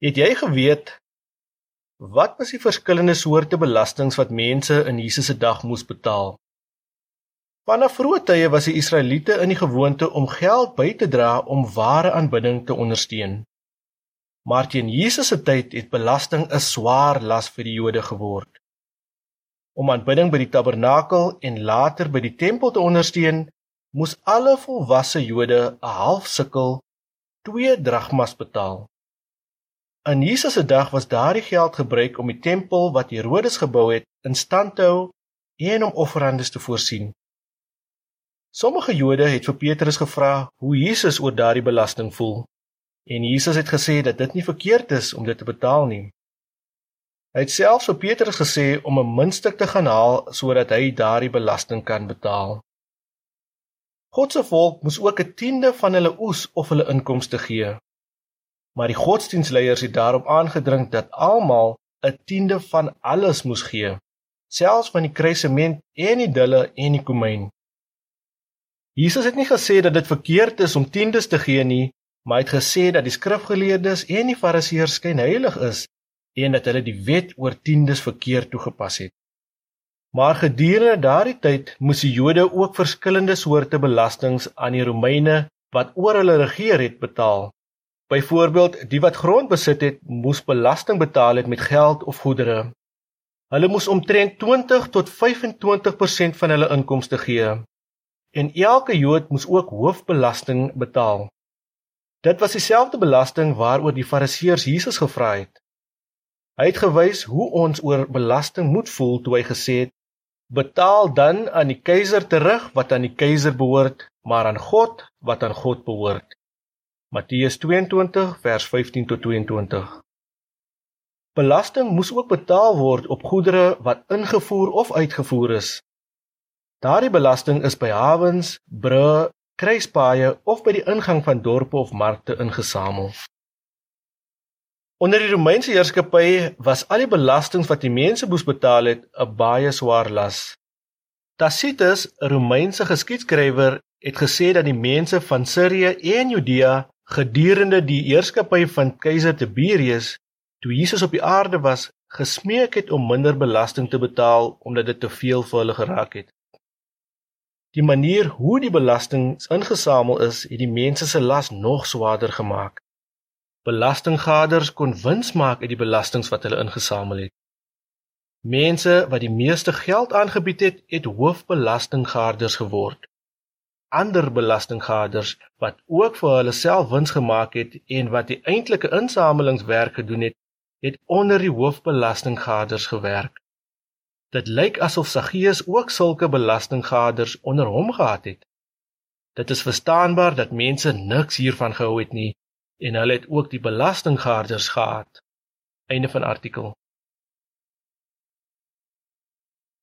Het jy geweet wat was die verskillende soorte belastings wat mense in Jesus se dag moes betaal? Vanaf vroeë tye was die Israeliete in die gewoonte om geld by te dra om ware aanbidding te ondersteun. Maar teen Jesus se tyd het belasting 'n swaar las vir die Jode geword. Om aanbidding by die tabernakel en later by die tempel te ondersteun, moes alle volwasse Jode 'n half sikkel, 2 dragmas betaal. In Jesus se dag was daardie geld gebruik om die tempel wat Herodes gebou het in stand te hou en om offerandes te voorsien. Sommige Jode het vir Petrus gevra hoe Jesus oor daardie belasting voel. En Jesus het gesê dat dit nie verkeerd is om dit te betaal nie. Hy het selfs vir Petrus gesê om 'n muntstuk te gaan haal sodat hy daardie belasting kan betaal. God se volk moes ook 'n tiende van hulle oes of hulle inkomste gee maar die godsdienstleiers het daarop aangedring dat almal 'n tiende van alles moes gee, selfs van die kruisement en die dulle en die komyn. Jesus het nie gesê dat dit verkeerd is om tiendes te gee nie, maar het gesê dat die skrifgeleerdes en die fariseërs skyn heilig is en dat hulle die wet oor tiendes verkeerd toegepas het. Maar gedurende daardie tyd moes die Jode ook verskillende soorte belastings aan die Romeine wat oor hulle regeer het betaal. Byvoorbeeld, die wat grond besit het, moes belasting betaal het met geld of goedere. Hulle moes omtrent 20 tot 25% van hulle inkomste gee. En elke Jood moes ook hoofbelasting betaal. Dit was dieselfde belasting waaroor die Fariseërs Jesus gevra het. Hy het gewys hoe ons oor belasting moet voel toe hy gesê het: "Betaal dan aan die keiser terug wat aan die keiser behoort, maar aan God wat aan God behoort." Matteus 22 vers 15 tot 22. Belasting moes ook betaal word op goedere wat ingevoer of uitgevoer is. Daardie belasting is by hawens, brûe, kruispaaie of by die ingang van dorpe of markte ingesamel. Onder die Romeinse heerskappy was al die belastings wat die mense moes betaal het 'n baie swaar las. Tacitus, 'n Romeinse geskiedskrywer, het gesê dat die mense van Sirië en Judea gedurende die heerskappy van keiser Tiberius toe Jesus op die aarde was gesmeek het om minder belasting te betaal omdat dit te veel vir hulle geraak het. Die manier hoe die belasting ingesamel is, het die mense se las nog swaarder gemaak. Belastinggaders kon wins maak uit die belastings wat hulle ingesamel het. Mense wat die meeste geld aangebied het, het hoofbelastinggarders geword ander belastinggaders wat ook vir hulle self wins gemaak het en wat die eintlike insamelingswerk gedoen het, het onder die hoofbelastinggaders gewerk. Dit lyk asof Saggeus ook sulke belastinggaders onder hom gehad het. Dit is verstaanbaar dat mense niks hiervan gehou het nie en hulle het ook die belastinggaders gehad. Einde van artikel